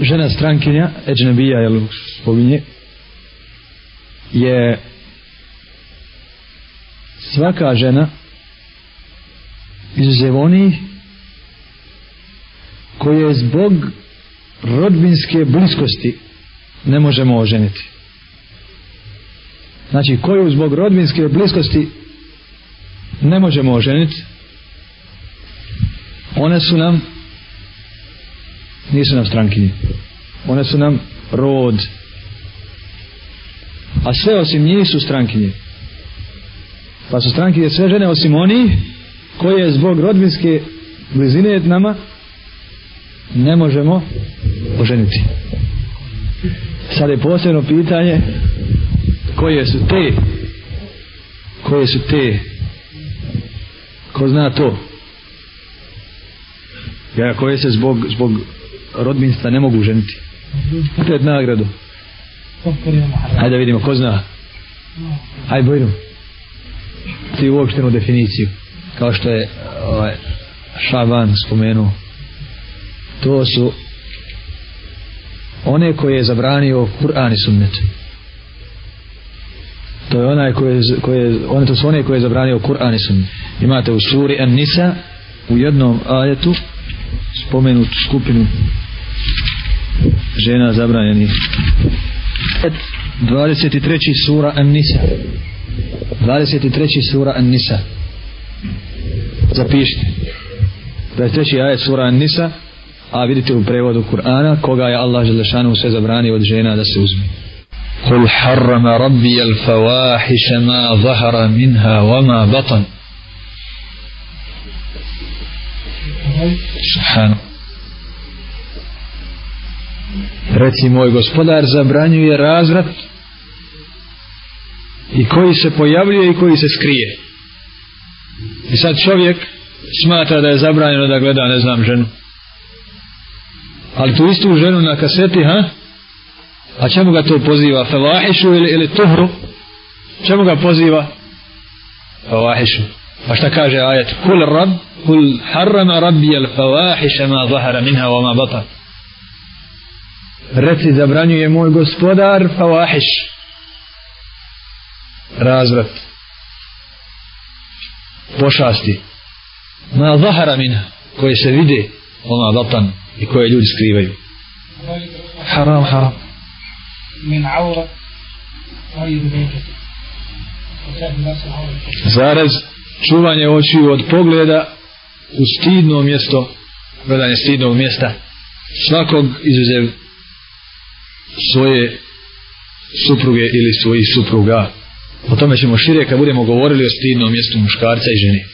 žena strankinja Eđnebija jel spominje je svaka žena izuzev onih koje zbog rodbinske bliskosti ne možemo oženiti. Znači koju zbog rodbinske bliskosti ne možemo oženiti one su nam nisu nam strankinje. One su nam rod. A sve osim njih su strankinje. Pa su strankinje sve žene osim oni koje zbog rodbinske blizine nama ne možemo oženiti. Sad je posebno pitanje koje su te koje su te. Ko zna to? Ja koje se zbog zbog rodbinstva ne mogu ženiti. Opet nagradu. Hajde da vidimo ko zna? Hajde bojno ti uopštenu definiciju kao što je ovaj, Šaban spomenuo. To su one koje je zabranio Kur'an i sunnet. To je onaj koje, koje one to su one koje je zabranio Kur'an i sunnet. Imate u suri An-Nisa u jednom ajetu spomenutu skupinu žena zabranjeni 23. sura An-Nisa 23. sura An-Nisa zapišite 23. ajet sura An-Nisa a vidite u prevodu Kur'ana koga je Allah Želešanu sve zabranio od žena da se uzme قل حرم ربي الفواحش ما ظهر منها وما بطن سبحانه reci moj gospodar zabranjuje razvrat i koji se pojavljuje i koji se skrije. I sad čovjek smatra da je zabranjeno da gleda ne znam ženu. Ali tu istu ženu na kaseti ha? A čemu ga to poziva? Felahišu ili, ili tuhru? Čemu ga poziva? Felahišu. pa šta kaže ajet? Kul rab kul harrama rabbi al fevahiša ma zahara minha wa ma batat reci zabranjuje moj gospodar fawahiš razvrat. Pošasti. Ma zahara minha koje se vide ona batan i koje ljudi skrivaju. Haram haram. Min aura zaraz čuvanje očiju od pogleda u stidno mjesto gledanje stidnog mjesta. Svakog izuzev svoje supruge ili svojih supruga. O tome ćemo šire kad budemo govorili o stidnom mjestu muškarca i žene.